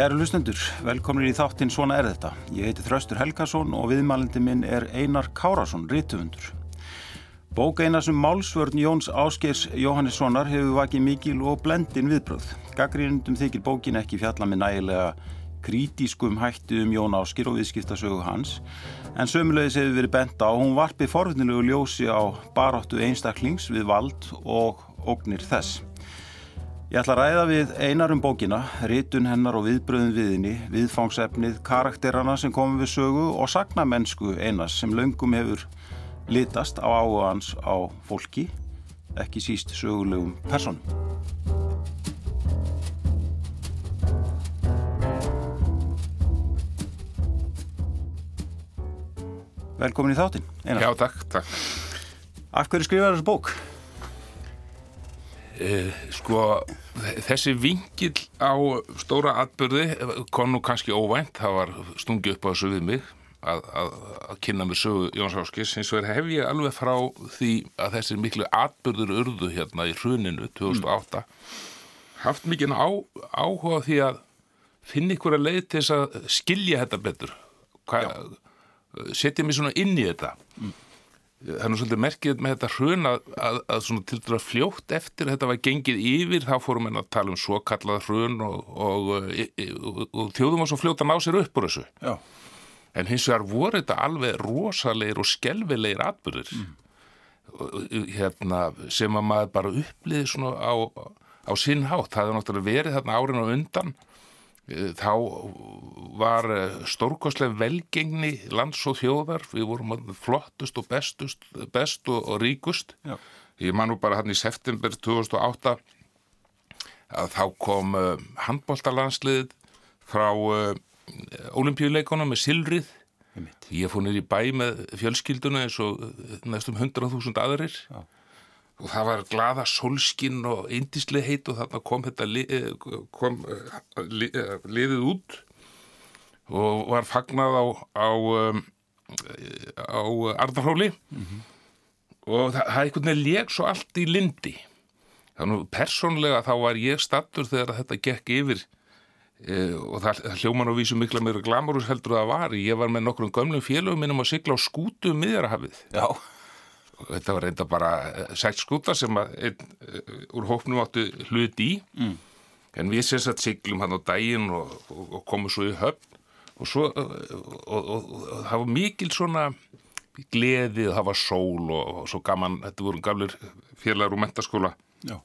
Kæru lustendur, velkominir í þáttinn Svona er þetta. Ég heiti Þraustur Helgason og viðmælindi minn er Einar Kárasson, rítufundur. Bók Einars um málsvörn Jóns Áskers Jóhannessonar hefur vakið mikil og blendin viðbröð. Gaggrínundum þykir bókin ekki fjalla með nægilega krítískum hætti um Jón Ásker og viðskiptasögu hans en sömulegis hefur verið bent á hún varpi forvinnilegu ljósi á baráttu einstaklings við vald og ógnir þess. Ég ætla að ræða við einar um bókina, ritun hennar og viðbröðum viðinni, viðfangsefnið, karakterana sem komum við sögu og sagnamennsku einas sem löngum hefur litast á áhuga hans á fólki, ekki síst sögulegum personum. Velkomin í þáttinn, einar. Já, takk, takk. Af hverju skrifaður þessu bók? Eh, sko, þessi vingil á stóra atbyrði kom nú kannski óvænt, það var stungið upp á þessu við mig að, að, að kynna mér sögu Jóns Áskis, eins og hef ég alveg frá því að þessi miklu atbyrður urðu hérna í hruninu 2008 mm. haft mikið á, áhuga því að finna ykkur að leið til þess að skilja þetta betur, setja mér svona inn í þetta. Mm það er nú svolítið merkið með þetta hrun að, að, að svona til dæra fljótt eftir þetta var gengið yfir, þá fórum við að tala um svo kallað hrun og, og, og, og þjóðum var svo fljótt að ná sér upp úr þessu. Já. En hins vegar voru þetta alveg rosalegir og skelvilegir atbyrðir mm. hérna, sem að maður bara uppliði svona á, á sinn hátt. Það hefði náttúrulega verið þarna árin og undan þá var eh, stórkoslega velgengni lands og þjóðar, við vorum flottust og bestust, best og, og ríkust. Já. Ég man nú bara hann í september 2008 að þá kom uh, handbóltalandslið frá uh, olimpíuleikona með Silrið. Ég fór nýri bæ með fjölskylduna eins og næstum 100.000 aðrir. Já og það var glada solskinn og eindislega heit og þarna kom þetta li, eh, kom, eh, li, eh, liðið út og var fagnað á á, á Arnarhóli. Mm -hmm. og það, það einhvern veginn leik svo allt í lindi þannig persónlega þá var ég stattur þegar þetta gekk yfir e, og það, það hljóman og vísu mikla meira glamurus heldur það var. Ég var með nokkrum gömlum félögum minnum að sigla á skútu um miðjarahafið Já þetta var reynda bara eh, sætt skúta sem að einn eh, úr hópnum áttu hlut í mm. en við séum að siglum hann á daginn og, og, og komum svo í höfn og svo eh, og, og það var mikil svona gleðið, það var sól og svo gaman, þetta voru gamlir félagur úr mentaskóla Já.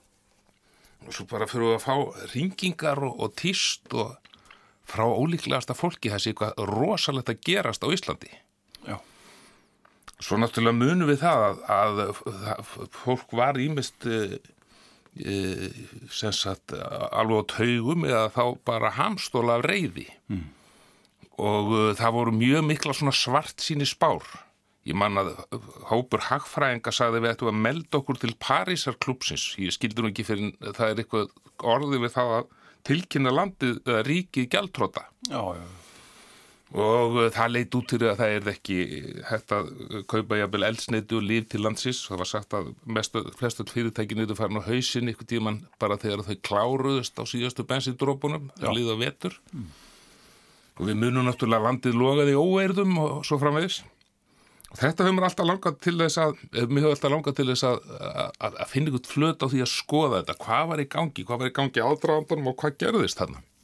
og svo bara fyrir við að fá ringingar og týst og frá ólíklegasta fólki sé eitthvað rosalegt að gerast á Íslandi Svo náttúrulega munum við það að, að, fólk var ímest e, e, sem sagt alveg á taugum eða þá bara hamstóla af reyði mm. og e, það voru mjög mikla svart síni spár. Ég man að Hópur Hagfræðinga sagði við ættum að melda okkur til Parísar klúpsins. Ég skildur nú ekki fyrir það er eitthvað orðið við það að tilkynna landið, ríkið gæltróta. Já, já, já og uh, það leit út til að það er ekki hægt að kaupa jafnvel eldsneiti og líf til landsins. Það var sagt að mestu, flestu fyrirtækinu eru farin á hausin ykkur tíman bara þegar þau kláruðust á síðastu bensindrópunum það líða vetur. Mm. og við munum náttúrulega landið logaði óeirðum og svo framvegis. Og þetta hefur mér alltaf langað til þess að mér hefur alltaf langað til þess að, að, að finna ykkur flöt á því að skoða þetta. Hvað var í gangi, hvað var í gangi ádraðandanum og hvað gerðist þarna? mm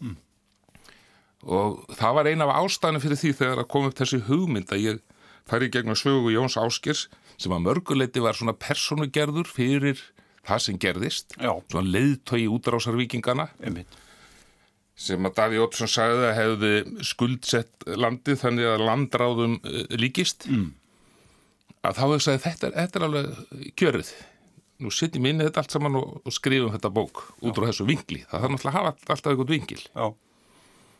og það var eina af ástæðinu fyrir því þegar að koma upp þessi hugmynd að ég færi gegnum sögu Jóns Áskers sem að mörguleiti var svona personugerður fyrir það sem gerðist. Já. svona leiðtögi útrásarvíkingana sem að Daví Ótsson sagði að hefði skuldsett landið þannig að landráðum uh, líkist. Mm. að þá hefði sagði þetta, þetta er alveg kjörið nú setjum við inn í þetta allt saman og, og skrifum þetta bók út frá þessu vingli það þarf náttúrulega að hafa alltaf eitthvað vingil Já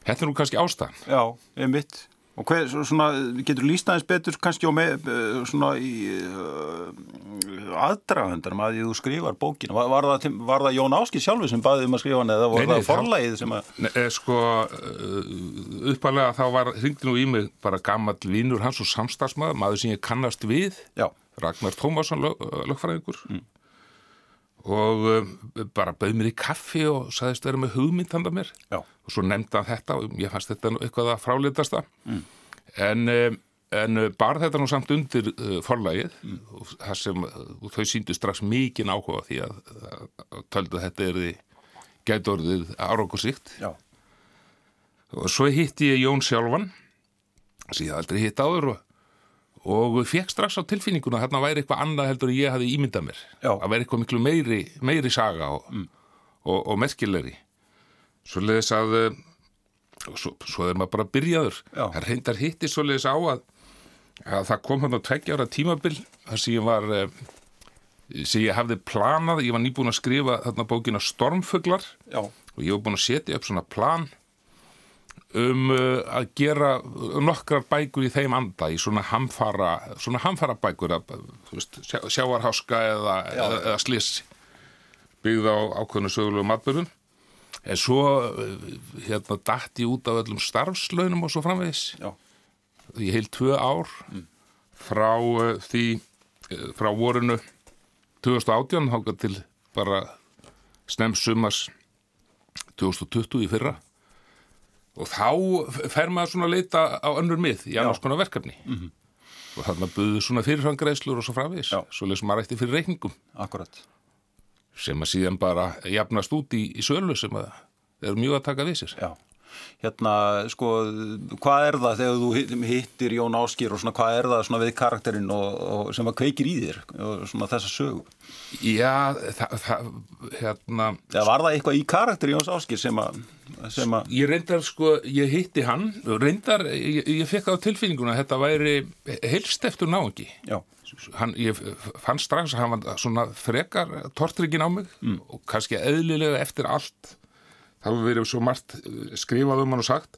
Þetta er nú kannski ástæðan. Já, einmitt. Og hver, svona, getur lístaðins betur kannski á með, svona í uh, aðdragandar með að þú skrifar bókinu. Var, var, það, var það Jón Áskil sjálfur sem baðið um að skrifa hann eða nei, það forlægið sem að... Nei, eh, sko, uppalega þá var, hringdi nú í mig bara gammal vinnur hans og samstagsmaður, maður sem ég kannast við, Já. Ragnar Tómasson lög, lögfræðingur. Mm. Og um, bara bauð mér í kaffi og sagðist vera með hugmynd handa mér. Já. og svo nefndi hann þetta og ég fannst þetta eitthvað að frálitasta. Mm. en, um, en uh, bar þetta nú samt undir uh, forlægið og, það sem, og þau síndu strax mikið á því að, að, að töldu að þetta er því gæti orðið árangursíkt og svo hitti ég Jón sjálfan. Sem ég aldrei hitt áður og, og fekk strax á tilfinninguna að þarna væri eitthvað annað heldur en ég hafði ímyndað mér. Já. að væri eitthvað miklu meiri, meiri saga og, og, og merkilegri. Svo leiðis að eh, svo, svo er maður bara byrjaður. Það reyndar hitti svo leiðis á að, að það kom hann á tveggja ára tímabil þar sem ég var eh, sem ég hafði planað, ég var nýbúin að skrifa þarna bókina Stormfuglar. Já. og ég var búin að setja upp svona plan um uh, að gera nokkrar bækur í þeim anda í svona hamfara, svona hamfara bækur að, veist, sjá, sjáarháska eða, eða, eða sliss byggð á ákveðinu sögulegu matbörðum en svo uh, hérna dætt ég út af öllum starfslaunum og svo framvegis. Já. í heil tvö ár frá uh, því uh, frá vorinu 2018 háka til bara snemsumars 2020 í fyrra og þá fer maður svona að leita á önnur mið í annars konar verkefni og þarna buðu svona fyrirfangreðslur og svo frávegis, Já. svo leysum maður eftir fyrir reikningum Akkurat. sem að síðan bara jafnast út í, í sölu sem að er mjög að taka við sér Já. Hérna, sko, hvað er það þegar þú hitt- hittir Jón Áskýr og svona, hvað er það svona við karakterinn og, og sem að kveikir í þér og svona þessa sögu? Já, það, það hérna. Eða var það eitthvað í karakter Jóns Áskýr sem að, sem að, Ég reyndar sko, ég hitti hann. Reyndar, ég, ég fekk á tilfinninguna að þetta væri helst eftir náungi. Já, hann, ég fann strax að hann var svona frekar tortryggin á mig og kannski eðlilega eftir allt það hefur verið svo margt eh, skrifað um hann og sagt.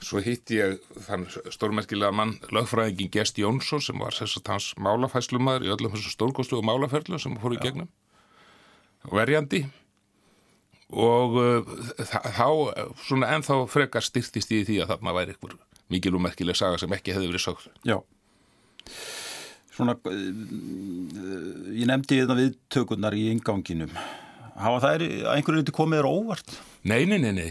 Svo hitti ég þann stórmerkilega mann lögfræðingin Gest Jónsson sem var að hans málafæslumaður í öllum þessum stórkostlu málaferlu sem fór í gegnum. Verjandi. Og þa- þá svona ennþá frekar styrtist í því að þarna væri einhver mikil og merkileg saga sem ekki hefði verið sögð. Já. Svona, uh, ég nefndi þetta viðtökurnar í inganginum. Hafa það er að einhverju liti komið þér óvart? Nei, nei, nei, nei.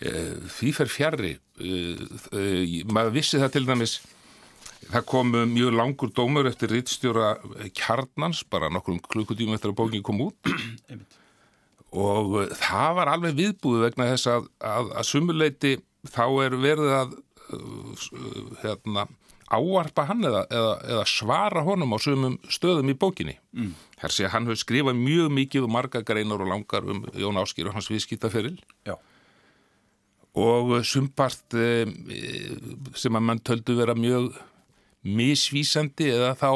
Eh, Því fer fjarrri. Eh, eh, Maður vissi það til dæmis, það kom mjög langur dómur eftir rittstjóra kjarnans, bara nokkrum klukkutíum eftir að bókin kom út. Og það var alveg viðbúið vegna þess að, að, að sumuleiti þá er verið að hérna, áarpa hann eða, eða, eða svara honum á sumum stöðum í bókinni. Mm. Þar sé að hann hefur skrifað mjög mikið og marga greinar og langar um Jón Áskýr og hans viðskiptaferil. Já, og sumpart eh, sem að mann töldu vera mjög misvísandi eða þá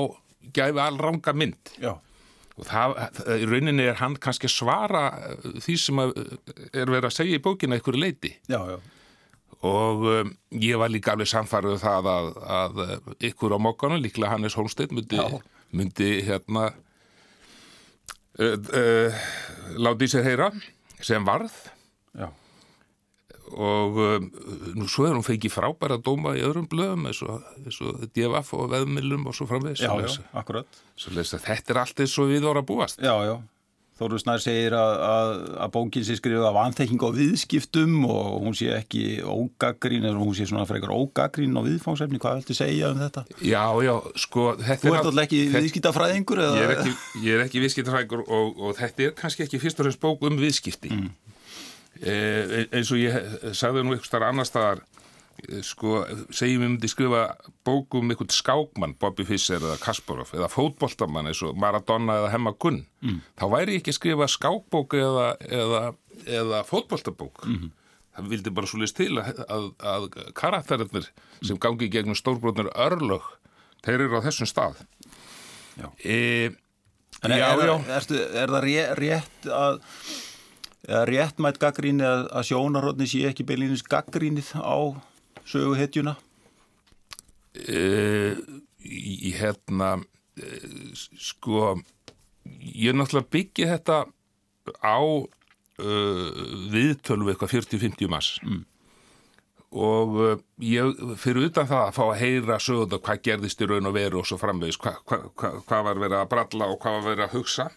gæfi allranga mynd. Já, og það, í rauninni er hann kannski svara eh, því sem er verið að segja í bókina einhverju leiti já, já, og um, ég var líka alveg samfærið um það að, að eh, ykkur á mokkanum, líklega Hannes Holmsteinn myndi, myndi hérna uh, uh, láti í sér heyra sem varð. Já, og um, nú svo er hún fengið frábæra dóma í öðrum blöðum eins og, eins og DFF og veðmilum og svo að þetta er allt eins og við voru að búast. Já, já. Þóru Snær segir að, að, að bókin sé skrifið af vanþekking á viðskiptum og hún sé ekki ógagrín eða hún sé svona frekar ógagrín á viðfángsefni. Hvað viltu segja um þetta? Já, já, sko þetta Þú er ert allt- alltaf ekki þetta- viðskiptafræðingur? Ég er ekki, ég er ekki viðskiptafræðingur og, og þetta er kannski ekki fyrst og fremst bók um viðskipti. Mm. eins og ég eh, sagði nú eitthvað starf annar staðar, eh, sko, segjum við myndi skrifa bók um eitthvað skákmann, Bobby Fischer eða Kasparov, eða fótboltamann eins og Maradona eða Hemma Gunn, mm. þá væri ekki skrifa skákbók eða, eða, eða fótboltabók. Mm. Það vildi bara svo list til að, að, að karakterinir sem gangi gegnum stórbrótnir örlög, þeir eru á þessum stað. Já. E, En er, já, er, já. Erstu, er það ré, rétt að réttmætt gaggríni að, að sjónarhóttni sé ekki beilinins gaggrínið á söguhetjuna? uh, í hérna uh, sko ég náttúrulega byggi þetta á uh, viðtölu við eitthvað 40-50 mass mm. og ég fyrir utan það að fá að heyra sögða hvað gerðist í raun og veru og svo framvegis hvað hva, hva, hva var verið að bralla og hvað var verið að hugsa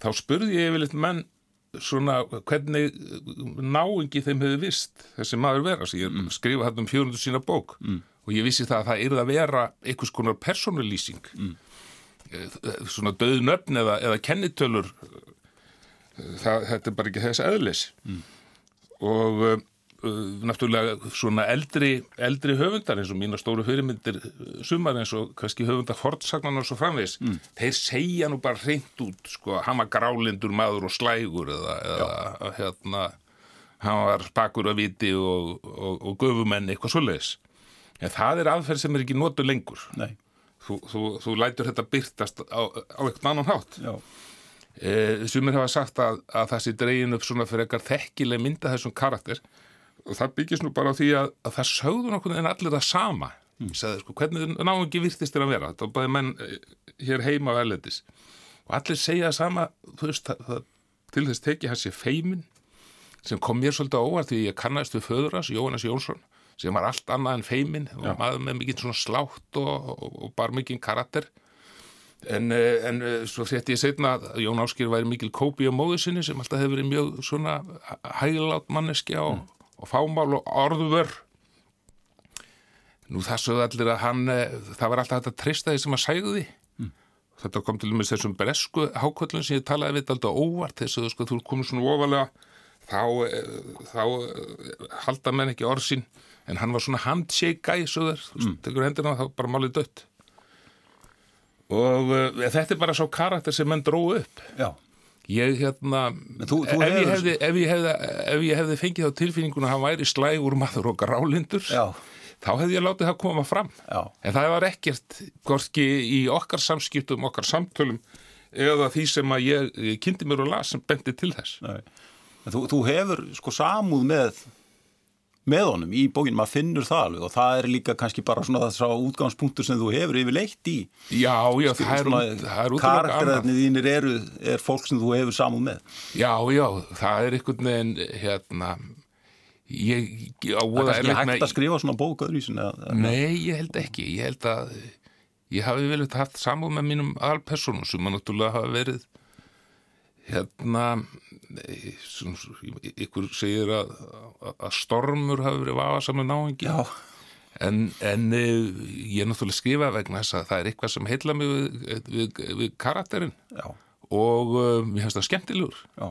þá spurði ég yfirleitt menn svona hvernig náingi þeim hefur vist þessi maður vera sem ég mm. skrifa hann um 400 sína bók mm. og ég vissi það að það yrði að vera einhvers konar persónulýsing mm. svona döð nöfn eða, eða kennitölur það, þetta er bara ekki þess aðlis mm. og náttúrulega svona eldri, eldri höfundar eins og mína stóru fyrirmyndir sumar eins og kannski höfundar fortsagnan og svo framvegs, mm. þeir segja nú bara reynd út, sko, hann var grálindur maður og slægur eða, eða hérna, hann var spakur að viti og, og, og göfumenni eitthvað svoleiðis, en það er aðferð sem er ekki notu lengur. Nei. þú, þú, þú lætur þetta byrtast á, á eitthvað annan hátt. Já. E, sumir hafa sagt að, að það sé dregin upp svona fyrir eitthvað þekkileg mynda þessum karakter og það byggist nú bara á því að, að það sögðu nokkur en allir það sama. Mm. sagði sko hvernig náðungi virtist þér að vera? Þá bæði menn hér heima á erlendis. Og allir segja sama veist, það, það, til þess teki hans sé feimin sem kom mér svolítið óvart því ég kannast við föðuras Jóhannes Jónsson sem var allt annað en feimin og maður með mikið svona slátt og, og, og bara mikið karakter. En, eh, en eh, svo frétti ég setna að Jón Áskir væri mikil kópi á móðu sinni sem alltaf hefur verið mjög svona hæglátt manneskja og, mm. Og fámál og orðuver. Nú það sögðu allir að hann, eh, það var alltaf þetta tristaði sem að sæðu því. Mm. Þetta kom til og með þessum bresku hákvöldun sem ég talaði við alltaf óvart þess að sko, þú komið svona ofalega þá, þá halda menn ekki orðsinn en hann var svona handshake guy þar, mm. tekur hendina og þá bara málið dött og uh, þetta er bara svo karakter sem menn dróðu upp Já. Ég hérna þú, þú ef, ég hefði, ef, ég hefði, ef ég hefði fengið á tilfinninguna að hann væri slægur maður og grálindur Já. þá hefði ég látið það koma fram Já. en það var ekkert gorki í okkar samskiptum, okkar samtölum eða því sem að ég, ég kynnti mér og las sem bendi til þess þú, þú hefur sko samúð með með honum í bókinu, maður finnur það alveg og það er líka kannski bara svona þess að útgangspunktur sem þú hefur yfirleitt í. Já, já, það er, það er Karakterðarnir þínir eru, er fólk sem þú hefur samúð með. Já, já, það er einhvern veginn hérna ég, á, Það er kannski hægt að skrifa svona bók öðruvísin Nei, ég held ekki, ég held að ég hafi vel haft samúð með mínum alpersonum sem maður náttúrulega hafa verið hérna ykkur segir að, að stormur hafi verið vafasamlega náingi en, en e, ég er náttúrulega skrifa vegna þess að það er eitthvað sem heila mig við, við, við karakterin Já. og uh, mér finnst það skemmtilegur. Já.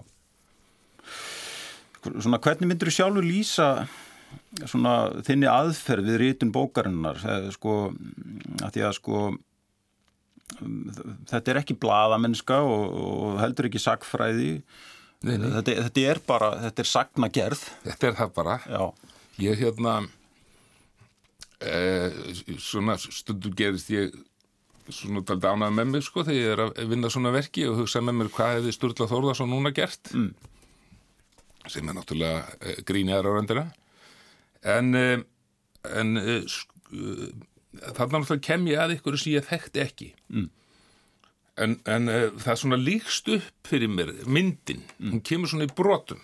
Svona hvernig myndur þú sjálfur lýsa svona þinni aðferð við rítun bókarinnar? Sko að því að sko þetta er ekki bladamennska og, og heldur ekki sagfræði þetta, þetta er bara þetta er sagnagerð þetta er það bara Já. ég hérna eh, svona stundum gerist ég svona taldi ánað með mig sko þegar ég er að vinna svona verki og hugsa með mér hvað hefði Sturla Þórðarsson núna gert mm. sem er náttúrulega eh, gríniðar á röndina en eh, en sko þannig að kem ég að ykkur sem ég þekkti ekki mm. En, en uh, það er svona líkst upp fyrir mér, myndin. Mm. hún kemur svona í brotum.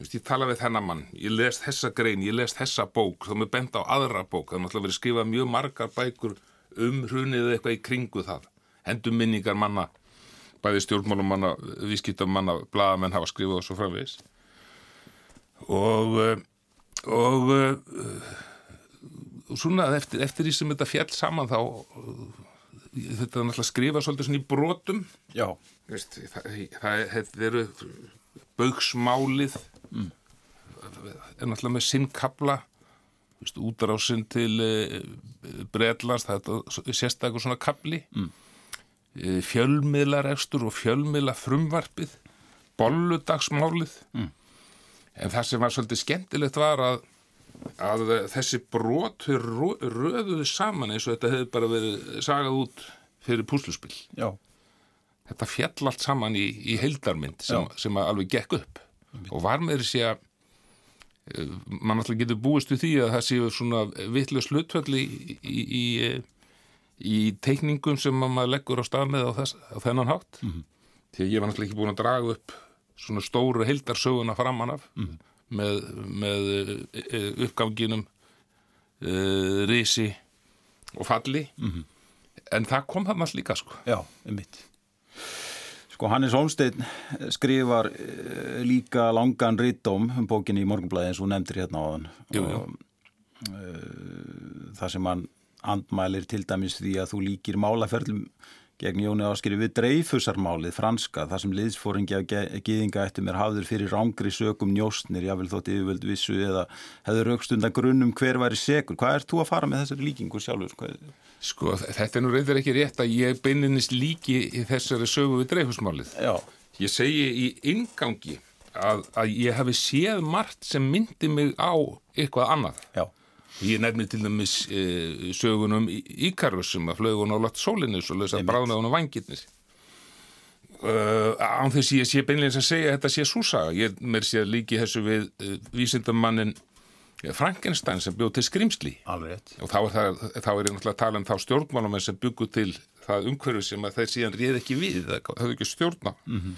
Vist, ég tala við þennan mann, ég les þessa grein ég les þessa bók, þá mér benda á aðra bók. Það er náttúrulega verið skrifað mjög margar bækur um hrunið eitthvað í kringu það. Hendum minningar manna bæði stjórnmálum manna, vískýttum manna bladamenn hafa skrifað og svo framvegs og eh, og uh, og svona eftir, eftir því sem þetta fjall saman þá þetta er náttúrulega að skrifa svolítið svona í brotum já Veist, það, það, það eru bauksmálið mm. er náttúrulega með sinnkabla útrásin til e, Breitlands það er sérstaklega svona kabli mm. e, fjölmiðlaregstur og fjölmiðla frumvarpið bolludagsmálið mm. en það sem var svolítið skemmtilegt var að að þessi brot röðuði saman eins og þetta hefði bara verið sagað út fyrir púsluspill Já. þetta fjall allt saman í, í heildarmynd sem, sem alveg gekk upp. Og var með þessi að eh, mann alltaf getur búist við því að það séu svona vitlu slutfalli í, í, í, í teikningum sem maður leggur á stað með á, þess, á þennan hátt. Mm -hmm. því að ég var náttúrulega ekki búin að draga upp svona stóru heildarsöguna framann af. Mm -hmm með, með eh, uppganginum uh, risi og falli mm -hmm. en það kom það maður líka sko Já, einmitt Sko Hannes Holmstein skrifar uh, líka langan rittóm um bókinni í Morgunblæði eins og nefndir hérna á þann. Jú, jú. Og, uh, það sem hann andmælir til dæmis því að þú líkir málaferlum gegn Jóni Áskeri við dreifusarmálið franska þar sem liðsfóringi af gýðinga eftir mér hafður fyrir rángri sögum njóstnir, jável þótt yfirvöld vissu eða hefur raukstunda grunnum hver væri segur. Hvað ert þú að fara með þessari líkingu sjálfur? Hvað? Sko, þetta er nú reyndar ekki rétt að ég beininist líki í þessari sögu við dreifusmálið. Já. Ég segi í ingangi að, að ég hafi séð margt sem myndi mig á eitthvað annað. Já. Ég nefni til dæmis e, sögunum Íkarus sem að flögun á lott sólinus og lösa bráðnaðun á vangirnir. Uh, án þess ég sé beinleins að segja að þetta sé súsaga. Ég mér sé líki þessu við uh, vísindamannin Frankenstein sem bjóð til skrimsli. Alveg. Og þá er, það, þá er ég náttúrulega að tala um þá stjórnmálamenn sem byggu til það umhverju sem að þeir síðan réð ekki við, það höfðu ekki stjórna. Mm -hmm.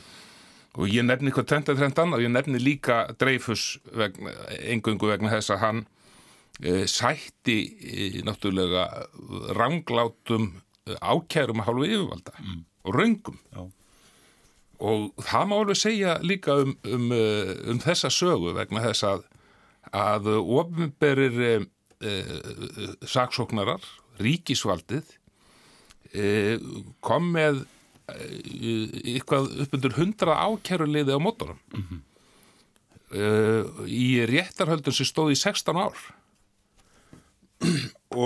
Og ég nefni eitthvað trend að trend annað, ég nefni líka Dreifus vegna, engungu vegna þess að hann sætti e, náttúrulega ranglátum ákærum að hálfu yfirvalda mm. og raungum. Já. Og það má alveg segja líka um, um, um þessa sögu vegna þess að að ofnberir e, e, saksóknarar, ríkisvaldið e, kom með eitthvað upp undir hundra ákæruliði á mótorum mm -hmm. í réttarhöldun sem stóði í 16 ár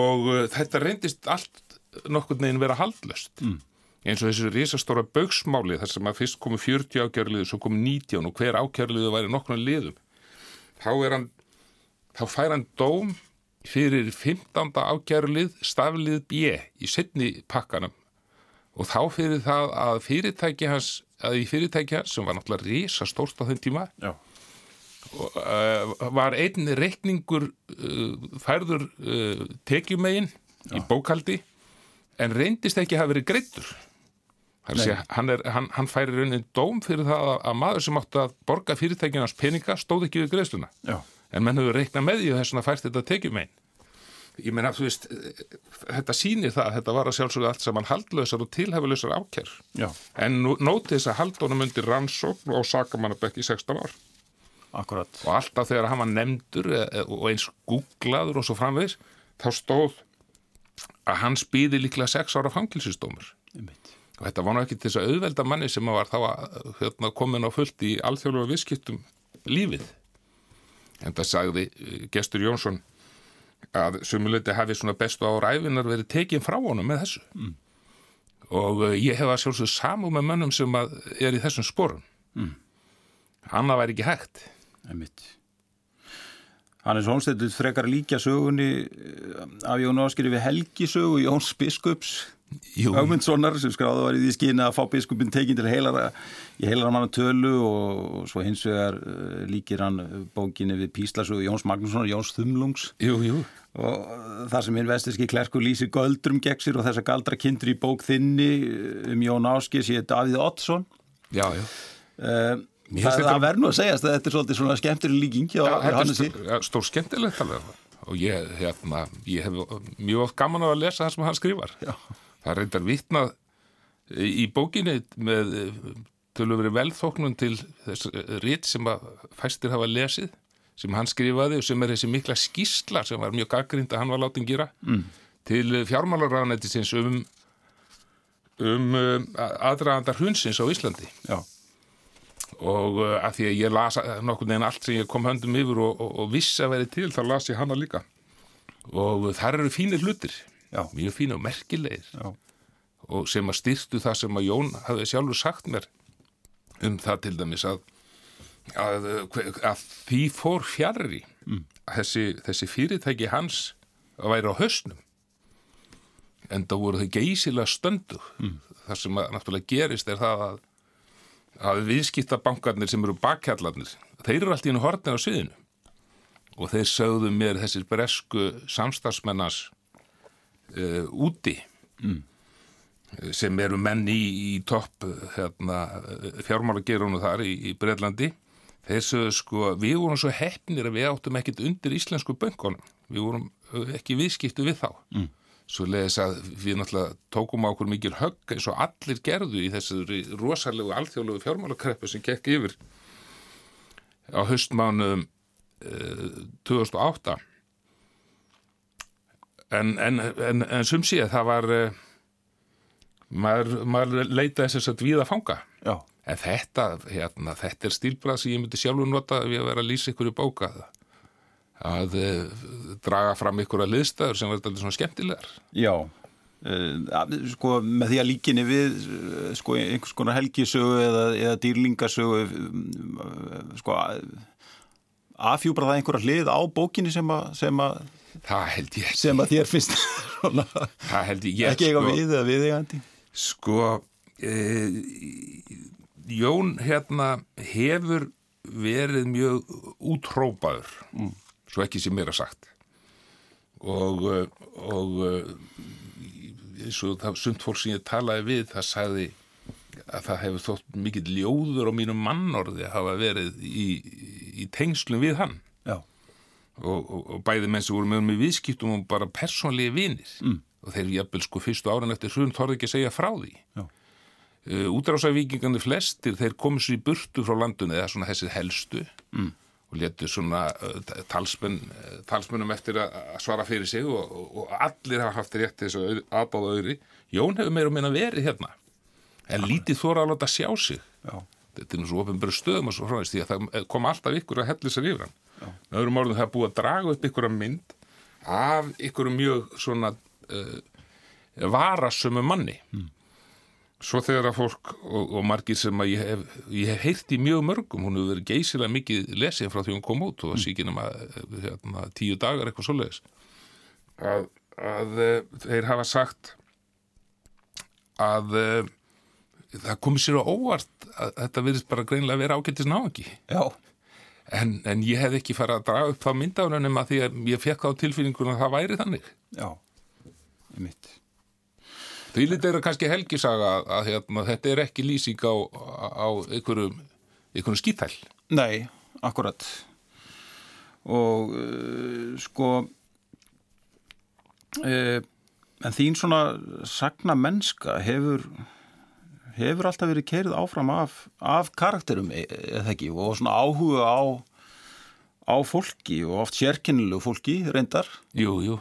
og þetta reyndist allt nokkur neginn vera haldlöst mm. eins og þessi risastóra bauksmáli þar sem að fyrst komu 40 ákjörliði svo komu 19 og hver ákjörliði væri nokkurna liðum þá er hann þá fær hann dóm fyrir 15. ákjörlið staflið B í setni pakkanum og þá fyrir það að fyrirtæki hans að í fyrirtæki hans sem var náttúrulega risastórt á þenn tíma Já. Uh, var einn reikningur uh, færður uh, tekjumegin í bókaldi en reyndist ekki að hafa verið greittur hann, hann, hann færi raunin dóm fyrir það að, að maður sem átti að borga fyrirtækinans peninga stóð ekki við greiðstuna Já. en menn hefur reiknað með því og þess að fært þetta tekjumegin. Ég meina, þú veist, þetta sýnir það að þetta var að sjálfsögðu allt saman haldlausar og tilhæfuleusar ákjær Já. en nóti þess að haldunum undir rannsókn og sakamannabekk í 16 ár Akkurat. og alltaf þegar hann var nefndur og eins googlaður og svo framvegs þá stóð að hans býði líklega 6 ára fangilsistómur og þetta var náttúrulega ekki þess að auðvelda manni sem var þá hérna, komin á fullt í alþjóðlega visskiptum lífið en það sagði Gestur Jónsson að sumuleiti hafi svona bestu ára æfinar verið tekinn frá honum með þessu mm. og ég hef að sjálfsög samú með mönnum sem er í þessum sporum mm. Hanna væri ekki hægt Einmitt. Hannes Holmstedt frekar líka sögunni af Jón Áskeri við Helgisögu Jóns Biskups Ögmundssonar sem skráði var í því skýna að fá biskupin tekinn til heilara í heilara manna tölu og svo hins vegar uh, líkir hann bókinni við Píslasögu Jóns Magnússonar, Jóns Þumlungs jú, jú. og þar sem hinn vestinski klerku lýsir göldrum gegn sér og þess að galdra kindur í bók þinni um Jón Áskeri sér Davíð Oddsson Já, já uh, Það, það verður nú að segjast að þetta er svolítið svona skemmtileg líking hjá Hannesi. Stór, stór skemmtilegt alveg og ég, hérna, ég hef mjög gaman á að lesa það sem hann skrifar. Já. Það reyndar vitnað í bókinni með tölur velþóknun til þess rétt sem að fæstir hafa lesið sem hann skrifaði og sem er þessi mikla skísla sem var mjög gaggrind að hann var látið að gera mm. til fjármálaráðanættisins um, um, um aðdraðandar hunsins á Íslandi. Já og uh, að því að ég las nokkur neginn allt sem ég kom höndum yfir og, og, og vissi að veri til, þá las ég hana líka og þar eru fínir hlutir Já. mjög fínir og merkilegir Já. og sem að styrtu það sem að Jón hafði sjálfur sagt mér um það til dæmis að að, að því fór fjarrri mm. þessi, þessi fyrirtæki hans að væri á höstnum en það voru þau geysilega stöndu mm. það sem að náttúrulega gerist er það að að viðskiptabankarnir sem eru bakkjallarnir, þeir eru alltaf í hortin á sviðinu og þeir sögðu mér þessir bresku samstagsmennas uh, úti mm. sem eru menn í, í topp hérna, fjármálagerunu þar í, í Breitlandi þeir sögðu sko, við vorum svo hefnir að við áttum ekkit undir íslensku böngunum, við vorum ekki viðskiptu við þá mm. Svo leiðis að við náttúrulega tókum á okkur mikil högg eins og allir gerðu í þessu rosalegu alþjóðlegu fjármálakreppu sem gekk yfir á höstmánuðum uh, 2008 en, en, en, en sum sé það var uh, maður, maður leitaði þess að víða fanga. Já, en þetta, hérna, þetta er stílbrað sem ég myndi sjálfur nota ég að vera að lýsa ykkur í bóka að uh, draga fram ykkur að liðstæður sem verður svona skemmtilegar já. Uh, sko, með því að líkinni við uh, sko, einhvers konar helgisögu eða, eða dýrlingasögu um, sko, afhjúbra það einhverja hlið á bókinni sem að, sem að, það held ég ekki sem að þér finnst svona, það held ég ekki eiga sko, við eða við eigandi. sko e, Jón hérna hefur verið mjög útrópaður mm. Svo ekki sem mér að sagt. Og og eins og það sumt fólk sem ég talaði við það sagði að það hefur þótt mikill ljóður á mínum mannorði að hafa verið í, í tengslum við hann. Og, og, og bæði menn sem voru með í viðskiptum og bara persónlega vinir. Mm. og þeir jafnvel sko fyrstu árin eftir hrun þorði ekki að segja frá því. Uh, útrásavíkingandi flestir þeir komu sér í burtu frá landunni eða svona þessi helstu. Mm. Og letu svona uh, talsmenn, uh, talsmennum eftir að svara fyrir sig og, og, allir hafa haft rétt til þess að aðbáða öðri Jón hefur meira minna verið hérna. En lítið þóra að láta sjá sig. Já, þetta er nú svo ofinbæru stöðum og svo frá því að það kom alltaf ykkur að helli sér yfir hann. Með öðrum orðum það búið að draga upp ykkur að mynd af ykkur mjög svona uh, varasömu manni svo þegar að fólk og, og margir sem að ég hef, ég hef heyrt í mjög mörgum, hún hefur verið geysilega mikið lesið frá því hún kom út og það sé ekki nema hérna, tíu dagar eitthvað svoleiðis. Að, að uh, þeir hafa sagt að uh, það komið sér á óvart að þetta virðist bara greinlega að vera ágættis náðungi já, en, en ég hef ekki farið að draga upp þá myndaunum að því að ég fekk á tilfinninguna að það væri þannig. Já, í mitt. Því lítið er kannski helgisaga að, að hérna, þetta er ekki lýsing á, á einhverjum, einhverjum skýthæl Nei, akkurat og uh, sko uh, en þín svona sagna mennska hefur hefur alltaf verið kerið áfram af, af karakterum e- eða ekki? Og svona áhuga á á fólki og oft sérkennilegu fólki reyndar. Jú, jú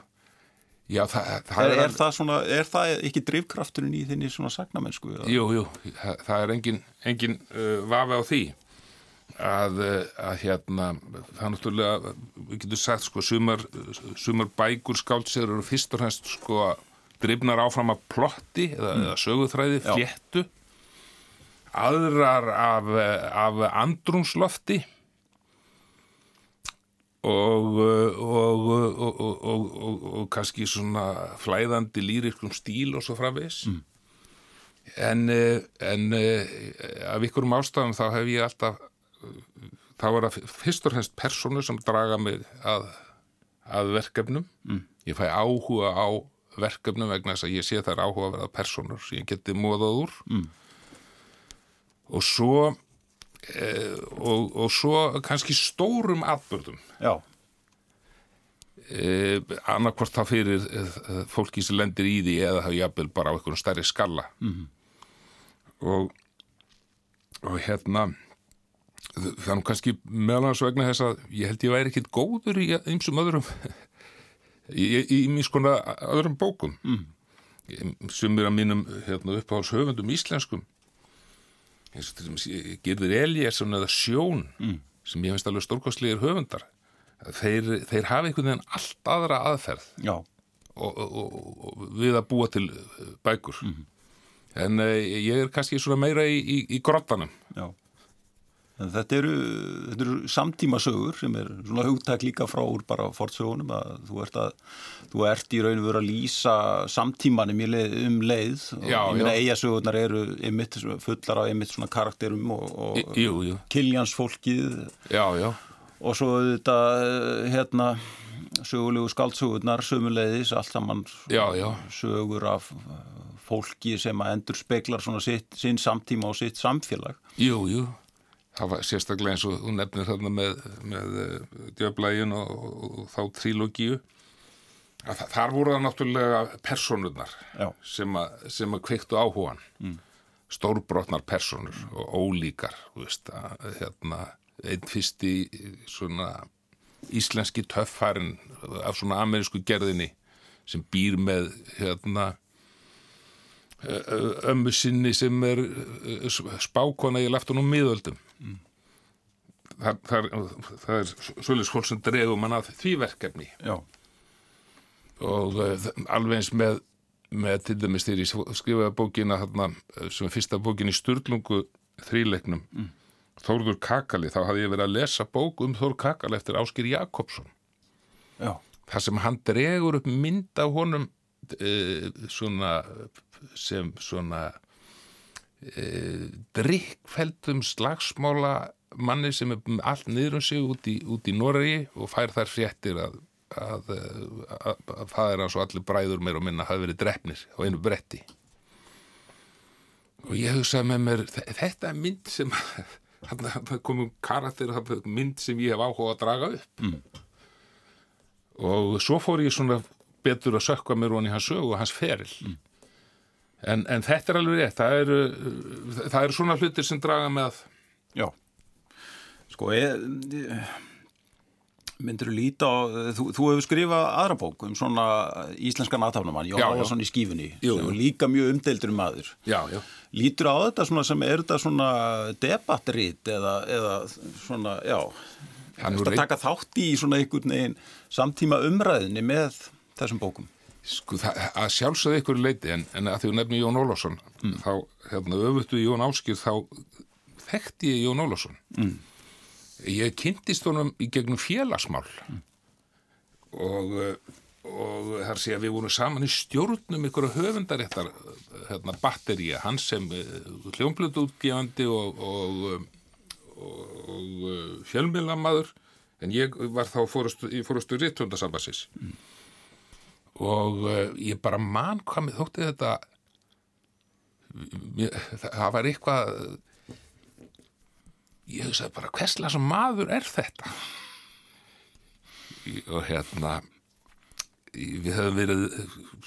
Já, það, það er, er, það svona, er það ekki drifkrafturinn í þinni svona sagnamennsku? Jú, jú, það, það er engin, engin uh, vafi á því að, uh, að hérna, það er náttúrulega, við getum sagt sko, sumar, sumar bækur skáldsir eru fyrst og fremst sko drifnar áfram af plotti eða, eða söguþræði, fléttu. Aðrar af, af andrumslofti og, og, og, og, og, og, og kannski svona flæðandi lýrikum stíl og svo framvis mm. en, eh, en eh, af ykkurum ástæðum þá hef ég alltaf þá er það fyrst og fremst persónu sem draga mig að, að verkefnum mm. ég fæ áhuga á verkefnum vegna þess að ég sé þær áhuga að verða persónur sem ég geti móðað úr mm. og svo eh, og, og svo kannski stórum atbyrðum Já, eh, annarkvort þá fyrir eh, fólki sem lendir í því eða það jafnvel bara á einhverjum stærri skalla -hmm. og og hérna er nú kannski meðal hans vegna þess að ég held ég væri ekkit góður í einsum öðrum í, í, í minn skona öðrum bókum mm. sumir að mínum hérna, uppáhalds höfundum íslenskum eins og til dæmis Girðir Eliasson eða Sjón mm. sem ég finnst alveg stórkostlegir höfundar þeir, þeir hafa einhvern veginn allt aðra aðferð og, og, og, við að búa til uh, bækur en uh, ég er kannski svona meira í, í, í grottanum já. En þetta eru, þetta eru samtímasögur sem er svona hugtak líka frá úr bara fortsögunum að þú ert, að, þú ert í raun og veru að lýsa samtímanum leið, um leið. Og Já, ég meina eigasögurnar eru einmitt, fullar af einmitt svona karakterum og, og jú, jú. kiljansfólkið já, já, og svo þetta hérna sögulegu skaldsögurnar sömuleiðis, allt saman Já, já. sögur af fólki sem að endur speklar svona sitt, sinn samtíma og sitt samfélag. Jú, jú það var sérstaklega eins og þú nefnir þarna með, með uh, djöflægin og, og, og þá trílogíu að þa- þar voru það náttúrulega personurnar Já. sem, að, sem að kveiktu áhugan mm. stórbrotnar personur og ólíkar veist, að, hérna, einn fyrsti svona íslenski töffærin af svona amerísku gerðinni sem býr með hérna ömmu sinni sem er eh, spákona í laftunum miðöldum mm. það, það, það er svolítið fólk sem dregum hann að því verkefni Já. og uh, alveg eins með, með til dæmis þegar ég skrifaði bókina þarna, eh, sem er fyrsta bókin í Sturlungu þríleiknum mm. Þórður Kakali, þá hafði ég verið að lesa bók um Þór Kakali eftir Áskir Jakobsson Já. þar sem hann dregur upp mynd af honum uh, svona sem svona uh, drikkfeldum slagsmála manni sem er allt niður um sig út í, út í Noregi og fær þær fréttir að að, að, að það er hans og allir bræður meir og minna hafi verið drefnir á einu bretti. Og ég hugsaði með mér þe- þetta er mynd sem hann komum karakter er mynd sem ég hef áhuga að draga upp. Mm. og svo fór ég svona betur að sökka mér honi hans sögu og hans feril en, en þetta er alveg rétt það eru, það eru svona hlutir sem draga með Já. Sko, ég, myndir þú líta á, þú, þú hefur skrifað aðra bók um svona íslenskan aðtafnumann, Jón. Álason í skífunni, Jú, sem er líka mjög umdeildur um maður. já, já, Lítur á þetta svona sem, er þetta svona debattrít eða, eða svona, já, Hann Ertu að taka þátt í svona einhvern veginn samtíma umræðinni með þessum bókum? Sko, að sjálfsögðu ykkur leiti en, en að því þú nefni Jón Ólafsson þá, hérna, öfuttu Jón Áskir þá þekkti ég Jón Ólafsson. Mm. ég kynntist honum í gegnum félagsmál. Og eh, og þar sé að við vorum saman í stjórnum ykkur höfundaréttar hérna, batteríja, hann sem hljómblötu útgefandi og, og, og, og fjölmiðlamaður en ég var þá fórustu, fórustu rittundasambasis og uh, ég bara man hvað mér þótti þetta mér, það, var eitthvað ég hugsaði bara hversla sem maður er þetta? Og hérna við höfum verið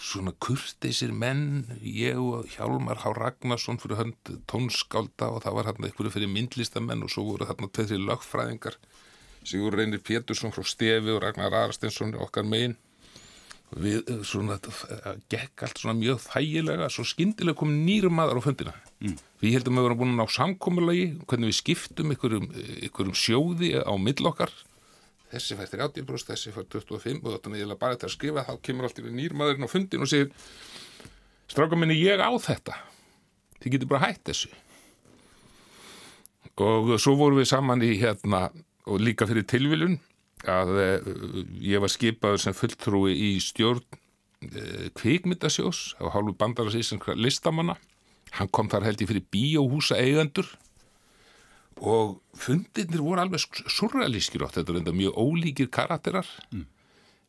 svona kurteisir menn ég og Hjálmar Há Ragnarsson fyrir hönd tónskálda og það var hérna einhverju fyrir myndlistamenn og svo voru þarna tveitri lögfræðingar. Sigur Reynir Pétursson frá Stefi og Ragnar Arastensson okkar megin við eh, svona þetta gekk allt svona mjög þægilega svo skyndilega kom nýrum maður á fundina. Mm. við heldum að við vorum búin að ná samkomulagi hvernig við skiptum ykkurum, ykkurum sjóði á mill okkar. Þessi fær 30 brúst, þessi fær 25 og þetta er bara þetta að skrifa þá kemur allt í nýrum maðurinn á fundin og segir stráka minni ég á þetta. Þið getur bara hætt þessu. Og svo vorum við saman í hérna og líka fyrir tilviljun að uh, ég var skipaður sem fulltrúi í stjórn uh, kvikmyndasjós á hálfu bandarasísins listamanna. Hann kom þar held ég fyrir bíóhúsa eigendur og fundirnir voru alveg surrealískir átt þetta er enda mjög ólíkir karakterar.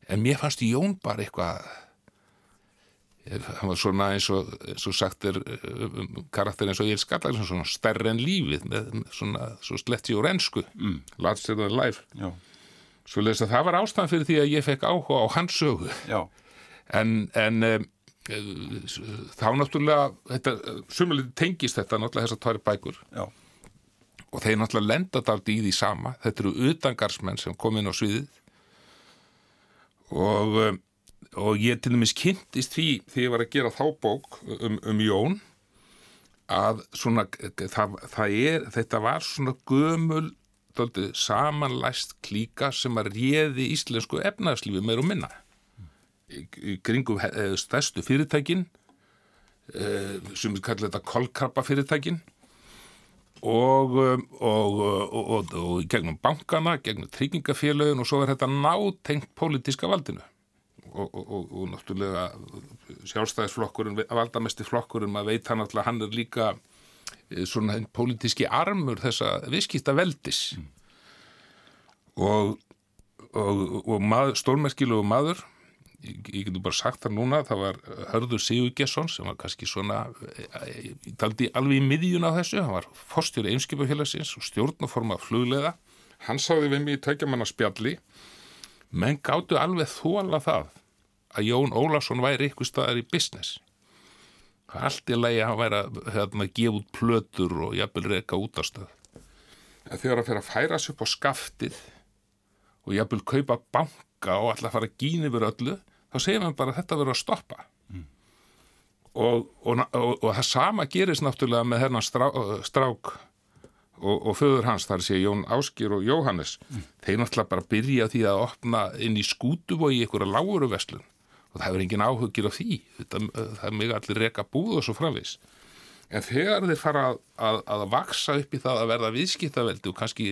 En mér fannst Jón bara eitthvað eh, hann var svona eins og, eins og sagt er eh, um karakter eins og ég er skallar svona stærri en lífið með, svona svo sletti og rensku mm. than life. Já. Svo leys að það var ástæðan fyrir því að ég fekk áhuga á hans sögu. Já. En, en um, þá náttúrulega, þetta, sumulega tengist þetta náttúrulega þessar tværi bækur Já. og þeir náttúrulega lenda daldi í því sama. Þetta eru utangarsmenn sem kom inn á sviðið og, um, og ég til dæmis kynntist því því ég var að gera þá bók um, um Jón að svona, það, það er, þetta var svona gömul dálítið samanlæst klíka sem að réði íslensku efnagslífi meir og minna. Kringum eh, stærstu fyrirtækin eh, sem við kallum þetta kolkrabba fyrirtækin um, og, og, og, og gegnum bankana, gegnum tryggingafélögin og svo er þetta nátengt pólitíska valdinu. Og, náttúrulega sjálfstæðisflokkurinn, valdamesti flokkurinn, maður veit hann alltaf, hann er líka svona einn pólitíski armur þessa viðskipta veldis og, og, og maður, stórmerkilegu maður ég, ég getur bara sagt það núna það var Hörður Sigurgesson sem var kannski svona eh, ég taldi alveg í miðjun á þessu, hann var fórstjóri einskipafélagsins og stjórnaforma flugleða hann sáði við mig í tækjamanna spjalli menn gáttu alveg þóla það að Jón Ólafsson væri ykkur staðar í business allt í lagi að hann væri að hérna, gefa út plötur og jafnvel reyka út á stöð en þegar hann fyrir að færa sig upp á skaftið og jafnvel kaupa banka og alltaf fara að gína yfir öllu þá segir hann bara að þetta verður að stoppa. Og, og, og, og það sama gerist náttúrulega með hennan strá, strák og, og föður hans, þar sé Jón Áskir og Jóhannes, þeir náttúrulega bara byrja því að opna inn í skútubogi í einhverja láguru veslun og það hefur engin áhugir á því. Þetta, það er mig allir reka búð og svo framvis en þegar þeir fara að, að, að vaksa upp í það að verða viðskiptaveldi og kannski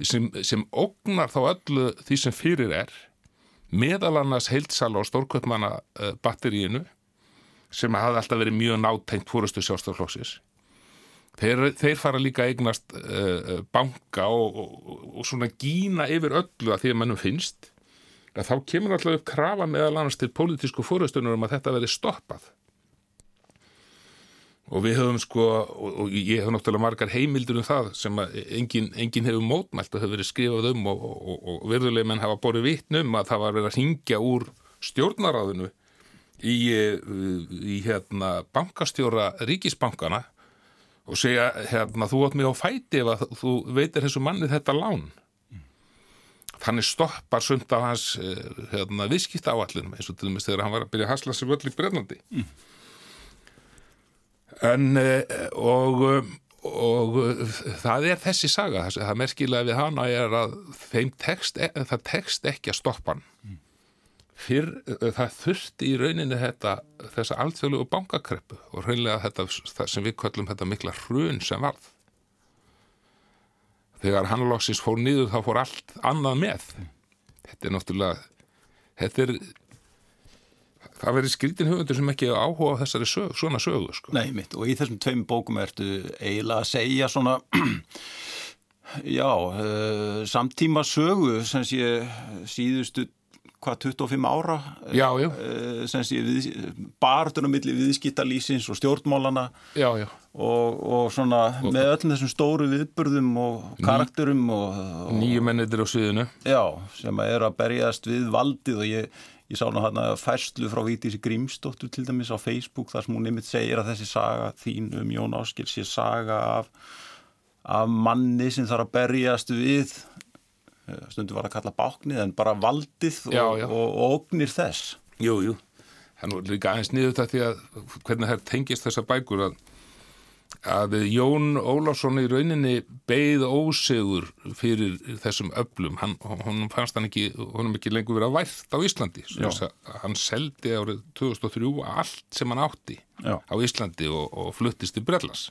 sem, sem ógnar þá öllu því sem fyrir er meðal annars heilsala og stórkvöldmanna uh, batteríinu sem hafði alltaf verið mjög nátengt fórustu sjálfstafloksis þeir, þeir fara líka að eignast uh, banka og, og, og svona gína yfir öllu að því að mannum finnst að þá kemur alltaf upp krafa meðal annars til pólitísku fórustunum um að þetta verði stoppað. Og við höfum sko og, og ég hef náttúrulega margar heimildur um það sem að enginn engin hefur mótmælt og hefur verið skrifað um og, og, og verðuleg menn hafa borið vittnum að það var verið að hingja úr stjórnaráðinu í, í hérna bankastjóra ríkisbankana og segja hérna þú átt mig á fæti ef að þú veitir þessu manni þetta lán þannig stoppar sumt af hans hérna, viðskipta áallunum eins og til dæmis þegar hann var að byrja að hasla sér völl í Brennandi mm. en og og það er þessi saga það merkilega við hana er að þeim text, það tekst ekki að stoppa hann mm. fyrr það þurfti í rauninni þetta þessa alþjóðlegu bankakreppu og raunlega þetta það sem við köllum þetta mikla hrun sem varð þegar hann loksins fór niður þá fór allt annað með þetta er náttúrulega þetta er það verður skrítin höfundur sem ekki áhuga þessari sög, svona sögu sko. Nei mitt og í þessum tveim bókum ertu eiginlega að segja svona já uh, samtíma sögu sem sé síðustu hvað 25 ára já, já. Sé við, barðunum millir viðskiptalýsins og stjórnmálana já, Og, og svona með öllum þessum stóru viðburðum og karakterum nýju mennitir á sviðinu sem að er að berjast við valdið og ég, ég sá ná hérna færslu frá Vítísi Grímsdóttur til dæmis á Facebook þar sem hún nefnitt segir að þessi saga þín um Jón Áskil sé saga af, af manni sem þarf að berjast við stundu var að kalla báknið en bara valdið já, já. og ógnir þess. Jú, jú, það er líka aðeins niður þetta því að hvernig það tengist þessa bækur að að Jón Ólásson í rauninni beigð ósegur fyrir þessum öflum. Hann, hann fannst hann ekki, honum ekki lengur verið að vært á Íslandi. Hann seldi árið 2003 allt sem hann átti Já. á Íslandi og, og fluttist til Brellas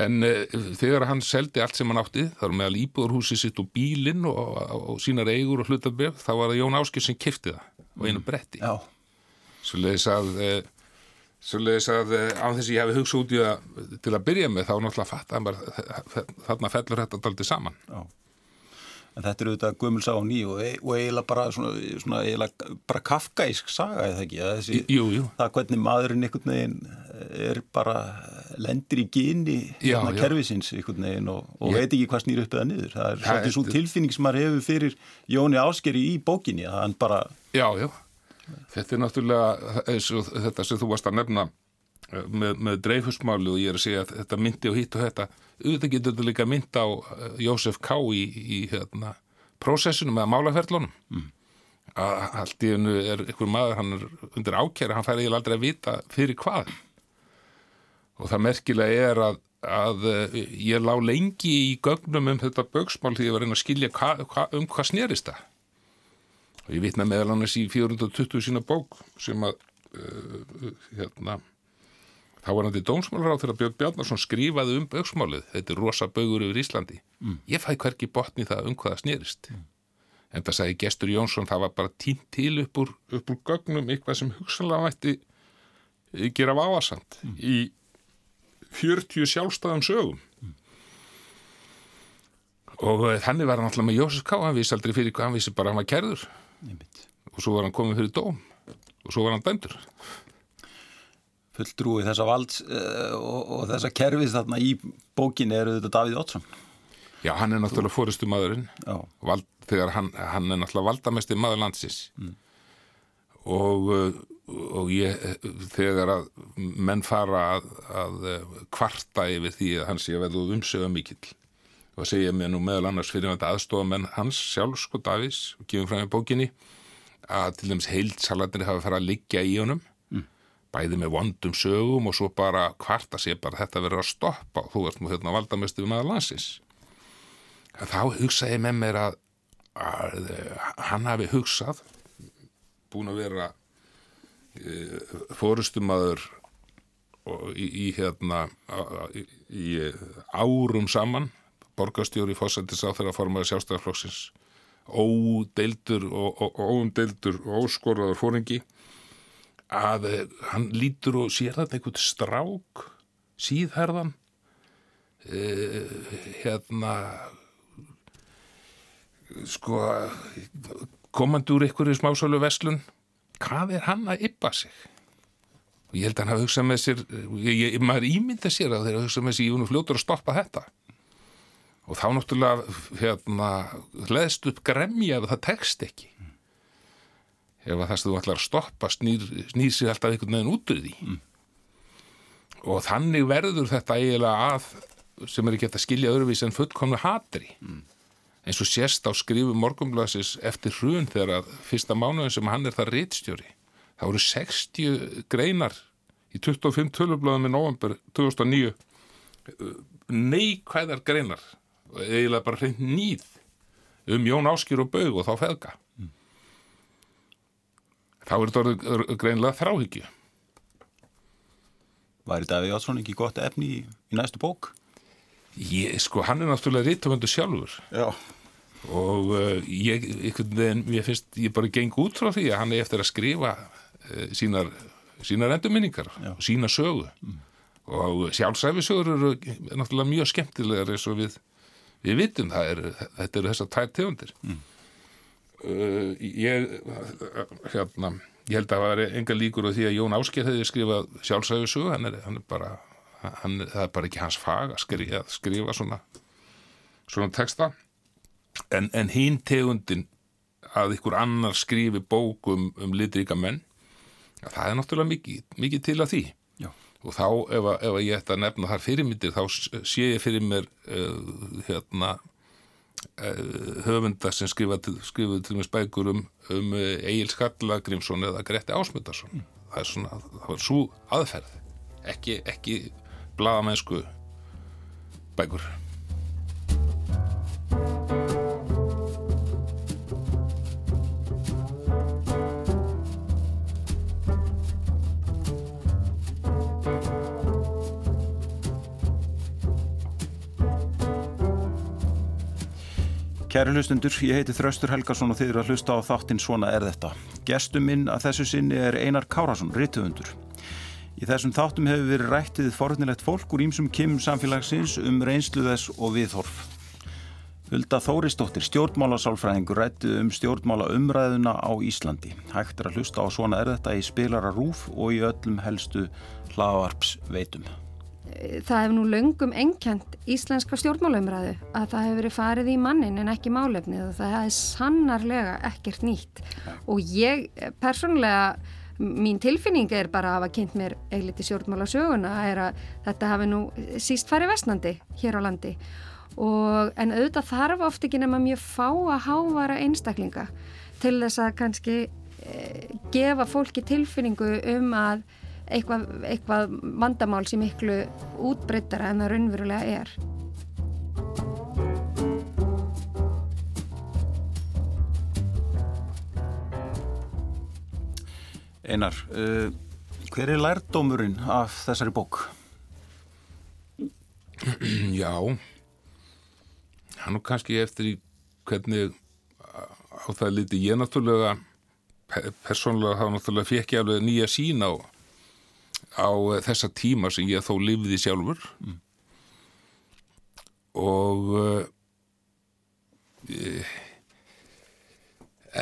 en uh, þegar hann seldi allt sem hann átti þar meðal íbúðurhúsi sitt og bílinn og, og, og sínar eigur og hlutaböf þá var það Jón Áskil sem kifti það og einu bretti Já. svo leiðis að uh, Svoleiðis að án þess að ég hef hugsað út í það til að byrja með þá náttúrulega fatt að þarna fellur þetta daldi saman. Já. En þetta eru auðvitað gömulsá og ný og, og eiginlega bara svona, svona eiginlega bara kafkæsk saga eða ekki. Þessi, jú, jú. Það hvernig maðurinn einhvern veginn er bara lendir í geni hérna kervisins einhvern veginn og, og veit ekki hvað snýr upp eða niður. Það er svolítið svo tilfinning sem maður hefur fyrir Jóni Áskeri í bókinni að hann bara... Já, já. Þetta er náttúrulega þetta sem þú varst að nefna með, með dreifhusmáli og ég er að segja að þetta myndi og hitt og þetta auðvitað getur þetta líka mynd á Jósef K. í, í hérna, prósessinu með málaferlunum mm. að allt í hennu er einhver maður, hann er undir ákjæri hann fær eiginlega aldrei að vita fyrir hvað og það merkilega er að, að ég lá lengi í gögnum um þetta bögsmál því ég var reyna að skilja hva, hva, um hvað snerist það og ég vitna meðal annars í 420 sína bók sem að uh, hérna þá var hann til dómsmálar á þegar Björn Bjarnarsson skrifaði um bauksmálið, þetta er rosa baugur yfir Íslandi, mm. ég fæ hverki botni það um hvaða snýrist mm. en það sagði Gestur Jónsson, það var bara tínt til upp úr, upp úr gögnum eitthvað sem hugsanlega mætti gera váasand mm. í 40 sjálfstæðum sögum. Og þannig var hann alltaf með Jósef K. hann vissi aldrei fyrir hvað, hann vissi bara hann var kærður. Og svo var hann komið fyrir dóm. Og svo var hann dæmdur Fulltrúi þessa valds uh, og, og þessa kerfis þarna í bókinni eru þetta Davíð Ótsson Já, hann er náttúrulega fórustu maðurinn. Vald, þegar hann, hann er náttúrulega valdamesti maður landsins mm. og, uh, og ég, þegar að menn fara að, að kvarta yfir því að hans sé að verða umsöga mikill og segja mér nú meðal annars fyrir þetta aðstofa menn hans sjálf sko Davís og gefum fram í bókinni að til dæmis heilsalatinni hafa farið að liggja í honum. Bæði með vondum sögum og svo bara kvarta sér bara þetta verður að stoppa og þú ert nú hérna valdamestu við maður landsins. Þá hugsaði með mér að, að hann hafi hugsað búin að vera e, fórustumadur í, í hérna í, í árum saman borgastjóri fósættis á þeirra formaði sjálfstæðarflokksins ódeildur og óumdeildur og óskorðaður fóringi að eh, hann lítur og sér þetta einhvern strák síðherðan eh, hérna sko komandi úr einhverju smásölu veslun hvað er hann að yppa sig? Og ég held að hann hafa hugsað með sér ég, ég, maður ímynda sér að þeirra hugsað með sér ég vunum fljótur að stoppa þetta. Og þá náttúrulega hérna, hlæðst upp gremja ef það tekst ekki ef það þess að þú ætlar að stoppa snýr, snýr sér alltaf einhvern veginn út úr því mm. og þannig verður þetta eiginlega að sem er ekki að skilja öðruvís en fullkomnu hatri mm. eins og sérst á skrifu morgumblasis eftir hrun þegar að fyrsta mánuðin sem hann er það réttstjóri þá eru 60 greinar í 25 tölublaðum í november 2009 neikvæðar greinar eiginlega bara hreint nýð um Jón Áskýr og Baug og þá feðga. Þá er þetta greinlega þráhyggju. Var þetta Davíð Jótsson ekki gott efni í, í næstu bók? Ég, sko, hann er náttúrulega rítumöndu sjálfur. Já. Og uh, ég, einhvern veginn, ég finnst, ég bara geng út frá því að hann er eftir að skrifa uh, sínar, sínar endurminningar sína sögu. Mm. og sjálfsæfisögur eru náttúrulega mjög skemmtilegar eins og við við vitum. Það er, þetta eru þessar tær tegundir. Mm. Uh, ég hérna, ég held að það var enga líkur og því að Jón Ásker hefði skrifað sjálfsæðisögu, hann, hann er bara hann, það er bara ekki hans fag að skrifa, að skrifa svona svona texta. En, en hín tegundin að ykkur annar skrifi bókum um, um litríka menn það er náttúrulega mikið, mikið til að því. Og þá ef, ef ég ætti að nefna þar fyrirmyndir þá sé ég fyrir mér uh, hérna uh, höfunda sem skrifaði skrifa til mér spækur um, um Egil Skallagrimsson eða Gretti Ásmundarsson mm. það svona, það var svo aðferð ekki, ekki bladamennsku bækur Kæri hlustundur, ég heiti Þraustur Helgarsson og þið eru að hlusta á þáttinn Svona er þetta. Gestum minn að þessu sinni er Einar Kárasson, rittuðundur. Í þessum þáttum hefur verið rættið forðnilegt fólk úr ímsum kimum samfélagsins um reynsluðess og viðhorf. Hulda Þóristóttir, stjórnmálasálfræðingur, rættið um stjórnmála umræðuna á Íslandi. Hægt er að hlusta á Svona er þetta í spilara rúf og í öllum helstu hlaðvarps veitum það hefur nú löngum enkjent íslenska stjórnmálaumræðu að það hefur verið farið í mannin en ekki málefnið og það hefði sannarlega ekkert nýtt. Og ég persónulega mín tilfinning er bara að hafa kynnt mér eiliti stjórnmálasöguna er að þetta hafi nú síst farið vestnandi hér á landi. Og en auðvitað þarf oft ekki nema mjög fá að hávara einstaklinga til þess að kannski e, gefa fólki tilfinningu um að eitthvað, eitthvað vandamál sem miklu útbreyttara en það raunverulega er. Einar, uh, hver er lærdómurinn af þessari bók? Já, hann og kannski eftir í hvernig á það liti ég náttúrulega persónulega þá náttúrulega fekk ég alveg nýja sín á á þessa tíma sem ég þó lifði sjálfur mm. og uh,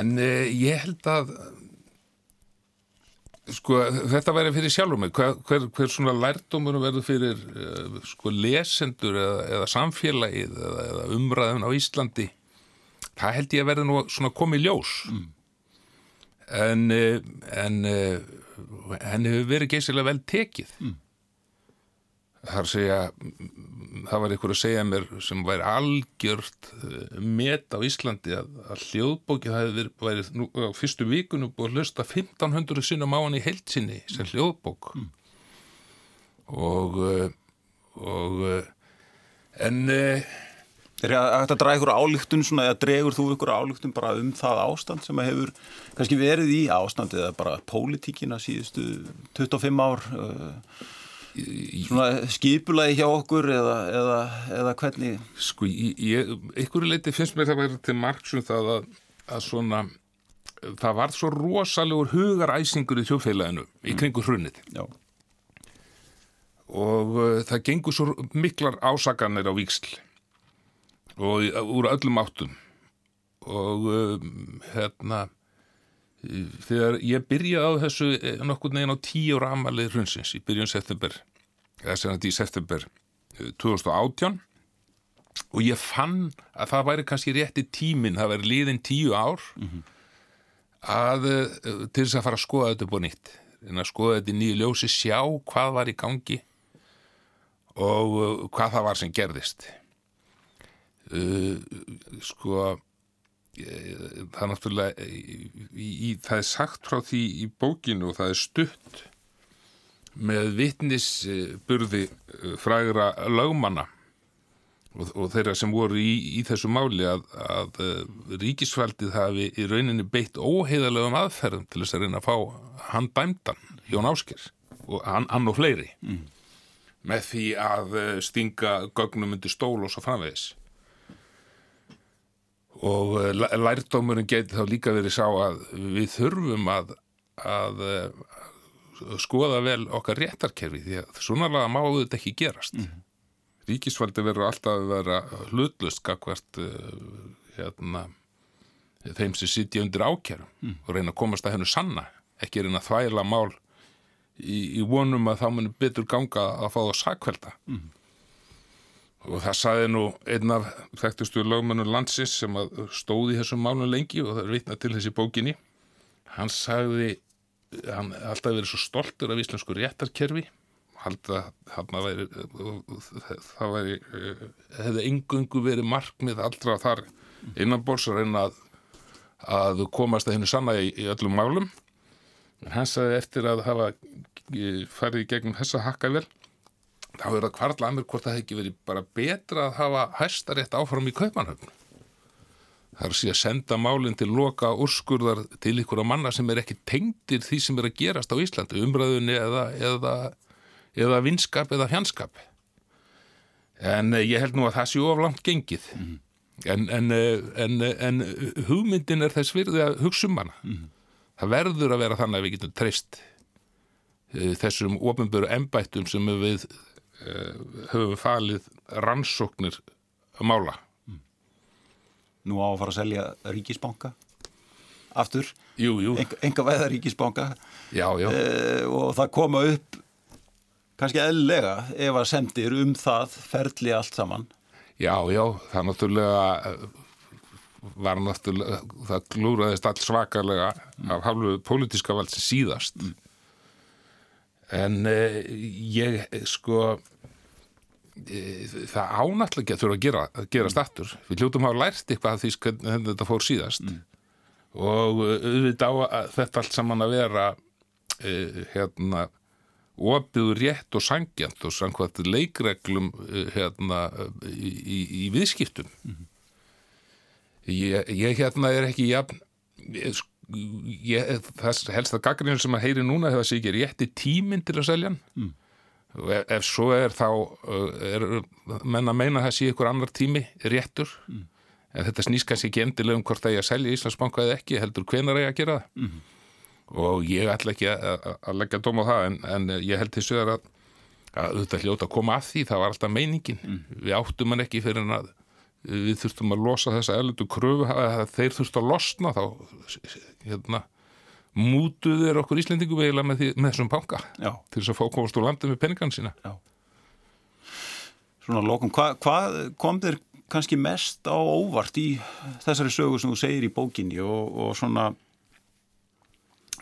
en uh, ég held að sko þetta væri fyrir sjálfur mig hver, hver, hver svona lærdómur verður fyrir uh, sko lesendur eða, eða samfélagið eða, eða umræðun á Íslandi það held ég að verði nú svona komið ljós mm. en, eh, en eh, henni hefur verið geysilega vel tekið mm. þar segja það var einhver að segja mér sem væri algjört eh, met á Íslandi að, að hljóðbókið það hefði verið nú, á fyrstu vikunum búið að hlusta 1500 sinnum á hann í heilsinni sem hljóðbók mm. og og en Er þetta að draga ykkur álíktun svona, eða dregur þú ykkur álíktun bara um það ástand sem hefur kannski verið í ástand eða bara pólitíkina síðustu 25 ár uh, svona skipulagi hjá okkur eða, eða, eða hvernig? Sko, ég, ykkur leiti finnst mér það verið til margsum það að, að svona það var svo rosalegur hugaræsingur í þjóðfélaginu mm. í kringu hrunnið. Já. Og uh, það gengur svo miklar ásaganir á víksl og úr öllum áttum. Og um, hérna þegar ég byrjaði á þessu eh, nokkur neginn á tíu ramalið hrunsins í byrjun september eða þetta í september 2018 eh, og ég fann að það væri kannski rétti tímin, það væri liðin tíu ár mm -hmm. að eh, til þess að fara að skoða þetta búið nýtt. En að skoða þetta í nýju ljósi sjá hvað var í gangi og hvað það var sem gerðist uh, sko það er náttúrulega í, í, það er sagt frá því í bókinu og það er stutt með vittnisburði uh, frægra lögmanna og, og þeirra sem voru í, í þessu máli að, að ríkisfaldið hafi í rauninni beitt óheðalegum aðferðum til þess að reyna að fá hann dæmdan, Jón Ásker og hann, hann og fleiri mm. með því að stinga gögnum undir stól og svo framvegis og eh, lærdómurinn geti þá líka verið sá að við þurfum að, að, eh, skoða vel okkar réttarkerfi því að svona laga má þetta ekki gerast mm -hmm. ríkisfaldi verður alltaf að vera hlutlust kakvart eh, hérna þeim sem sitja undir ákjærum mm. og reyna að komast að hennu sanna ekki reyna að þvæla mál í, í vonum að þá munir betur ganga að fá það sakvelda mm og það saði nú einn af þekktustu lögmennur landsins sem stóði þessum málun lengi og það er vitna til þessi bókinni. Hann sagði hann alltaf verið svo stoltur af íslensku réttarkerfi alltaf hann væri það væri hefði engungu verið markmið allra þar innanbors að reyna að, að komast að hennu sanna í, í öllum málum. Hann sagði eftir að hafa farið í gegnum þessa hakkavel þá er það kvartla að mér hvort það hefði verið bara betra að hafa hæstarétt áfram í kaupanhöfn. Það er að sé að senda málinn til loka úrskurðar til ykkur á manna sem er ekki tengdir því sem er að gerast á Íslandi, umræðunni eða, eða, eða vinskap eða fjandskap. En eh, ég held nú að það sé oflangt gengið. Mm -hmm. en, en, eh, en, eh, en hugmyndin er þess virði að hugsa um hana. Mm -hmm. Það verður að vera þannig að við getum treyst þessum ofinböru embættum sem við Eh, höfum falið rannsóknir mála. Nú á að fara að selja ríkisbanka aftur, jú, jú. En, enga veða ríkisbanka já, já. E, og það koma upp kannski eðlega ef að sendir um það ferli allt saman. Já, já, það náttúrulega eh, var náttúrulega, það glúraðist allt svakalega mm. af hálfu pólitíska vald sem síðast. Mm en eh, ég sko eh, það ánáttlega ekki að þurfa að gera, að gera stattur við hljóttum að hafa lært eitthvað því hvernig þetta fór síðast mm. og eh, auðvitað á þetta allt saman að vera eh, hérna opiður rétt og sangjant og samkvæmt leikreglum hérna í, í, í viðskiptum mm. ég, ég hérna er ekki jafn sko ég, það helst að gaggrinu sem að heyri núna hefur sig ekki rétti tíminn til að selja hann mm. ef, ef svo er þá er menna að meina að það sé ykkur annar tími réttur mm. en þetta snýst kannski ekki endilega um hvort það er að selja Íslandsbanka eða ekki, heldur hvenar er að gera það mm. og ég ætla ekki að, að leggja dóm á það en, en ég held til sögur að að þetta hljóta að koma að því, það var alltaf meiningin mm. við áttum hann ekki fyrir að við þurftum að losa þessa elendu kröfu þeir þurftu að losna þá hérna, mútuður okkur Íslendingum eiginlega með, með þessum panka Já. til þess að fá komast úr landið með peningan sína Já. Svona lókum, hvað hva kom þér kannski mest á óvart í þessari sögu sem þú segir í bókinni og, og svona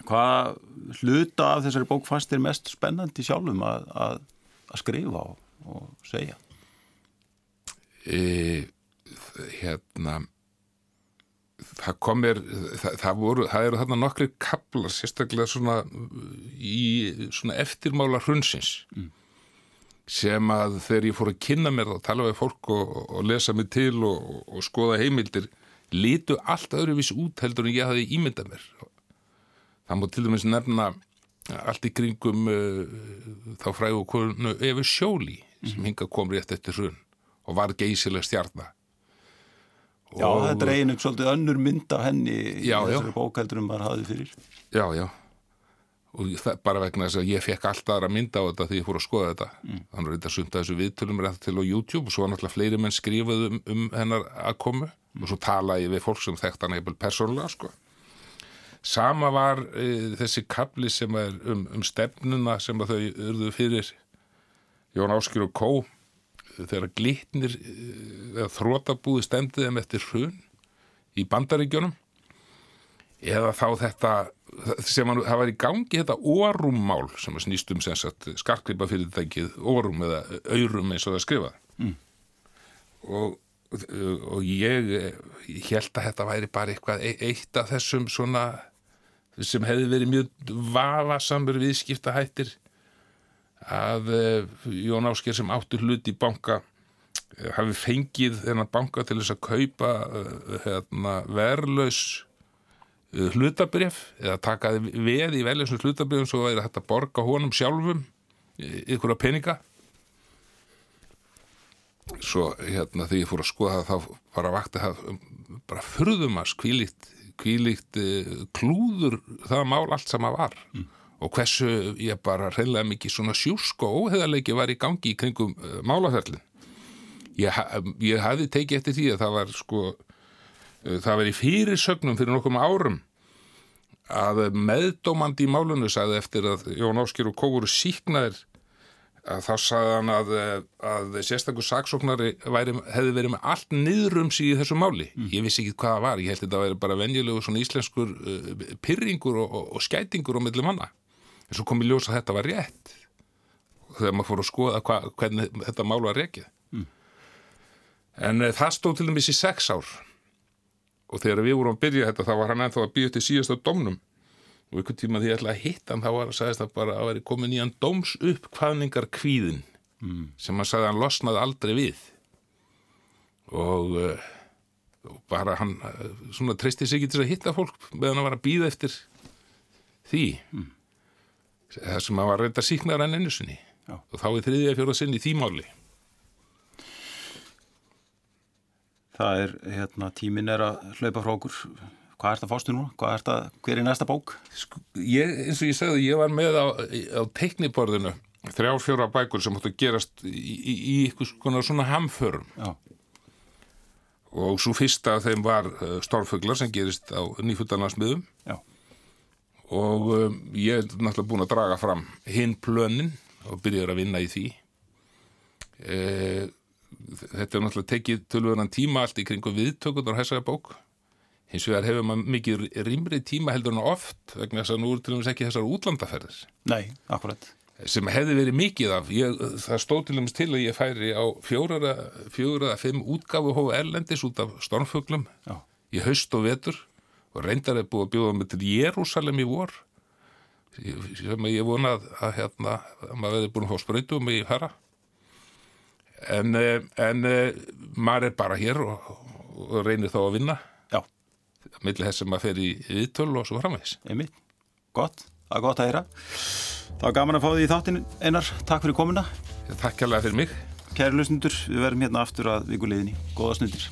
Hvað hluta af þessari bók fannst er mest spennandi sjálfum að, að, að skrifa og, og segja? E, hérna það kom mér það, það, voru, það eru þarna nokkri kaplar sérstaklega svona í svona eftirmála hrunsins. Mm. sem að þegar ég fór að kynna mér og tala við fólk og, og lesa mig til og, og skoða heimildir litu allt öðruvís út heldur en ég hafi ímyndað mér. Það múið til dæmis nefna allt í kringum uh, þá fræðu konu Efi Sjóli sem hinga kom rétt eftir hrun og var geysileg stjarnar Já, þetta er einu svolítið önnur mynd af henni í þessari bókaldur um maður hafið fyrir. Já, já. Og það, bara vegna þess að ég fekk alltaf aðra mynda á þetta því ég fór að skoða þetta. Mm. Þannig að þetta sumta þessu viðtölum rétt til á YouTube og svo var náttúrulega fleiri menn skrifuð um, um hennar að komu mm. og svo tala ég við fólk sem þekkt hann eitthvað persónulega, sko. Sama var e, þessi kapli sem er um, um stefnuna sem þau urðu fyrir Jón Áskir og Kó þegar glitnir eh, eða þrótabúði stendið þeim eftir hrun í bandaríkjónum eða þá þetta sem hann, það var í gangi þetta órummál sem að snýst um skarklipa fyrirtækið órum eða aurum eins og það skrifað mm. og, og ég, ég held að þetta væri bara eitthvað e, eitt af þessum svona sem hefði verið mjög vafasamur viðskiptahættir að uh, Jón Ásker sem áttur hlut í banka uh, hafi fengið þennan banka til þess að kaupa uh, hérna, verlaus hlutabref eða takaði veð í verlausum hlutabrefum svo væri þetta að borga honum sjálfum ykkur að peninga. Svo hérna þegar ég fór að skoða það þá bara vakti það bara fyrðumast kvílíkt, kvílíkt klúður það mál allt sem að var. Mm og hversu ég bara reyðlega mikið svona sjúsk og óheðarleiki var í gangi í kringum uh, málaferlin. Ég, ég hafði tekið eftir því að það var sko, uh, það var í fyrirsögnum fyrir nokkum árum að meðdómandi í málunum sagði eftir að Jón Áskir og Kógur síknaðir að þá sagði hann að, að sérstakur saksóknari væri, hefði verið með allt niðrums í þessu máli. Mm. Ég vissi ekki hvað það var. Ég held að þetta væri bara venjulegu svona íslenskur uh, pyrringur og, og, og skætingur á millum manna en svo kom ég ljósa að þetta var rétt. Þegar maður fór að skoða hva, hvernig þetta mál var rekið. Mm. en e, það stóð til dæmis í sex ár. Og þegar við vorum að byrja þetta þá var hann ennþá að býja til síðast á domnum og einhvern tíma því ég ætlaði að hitta hann þá var að sagðist að bara að veri komin í hann dóms upp hvaðningar kvíðin mm. sem hann sagði að hann losnaði aldrei við. Og, uh, og bara hann uh, svona treysti sig ekki til að hitta fólk meðan hann var að býða eftir því. Mm það sem að var reynda síknar enn ennu sinni Já. og þá er þriðja fjóra sinni þýmáli Það er, hérna, tímin er að hlaupa frá okkur hvað er þetta fástu nú? Er það, hver er næsta bók? Sko, ég, eins og ég segði, ég var með á, á teikniborðinu þrjá fjóra bækur sem hóttu að gerast í, í, í eitthvað svona hamförum Já. og svo fyrsta af þeim var uh, Stormfuglar sem gerist á nýfutanarsmiðum Já og um, ég er náttúrulega búin að draga fram hinn plönin og byrjaður að vinna í því. E, þetta er náttúrulega tekið tölvöðan tíma allt í kringu viðtökunar þessari bók. Hins vegar hefur maður mikið rýmri tíma heldur en oft vegna þess að nú eru til dæmis ekki þessar útlandaferðis Nei, akkurat. Sem hefði verið mikið af. Ég, það stóð til dæmis til að ég færi á fjóra, að fimm útgafu hófu erlendis út af stormfuglum Já. í haust og vetur og reyndar er búið að bjóða mig til Jérúsalem í vor. Sem ég vonað að hérna að maður hefði búin að fá spröytu um mig í fara en, eh, en eh, maður er bara hér og, og reynir þá að vinna. Já. Millir þess að maður fer í viðtöl og svo framvegs Einmitt, gott, það er gott að heyra. Það var gaman að fá því í þáttin einar, takk fyrir komuna. Takk kærlega fyrir mig. Kæri lusnundur, við verðum hérna aftur að vikuleginni Góða snundir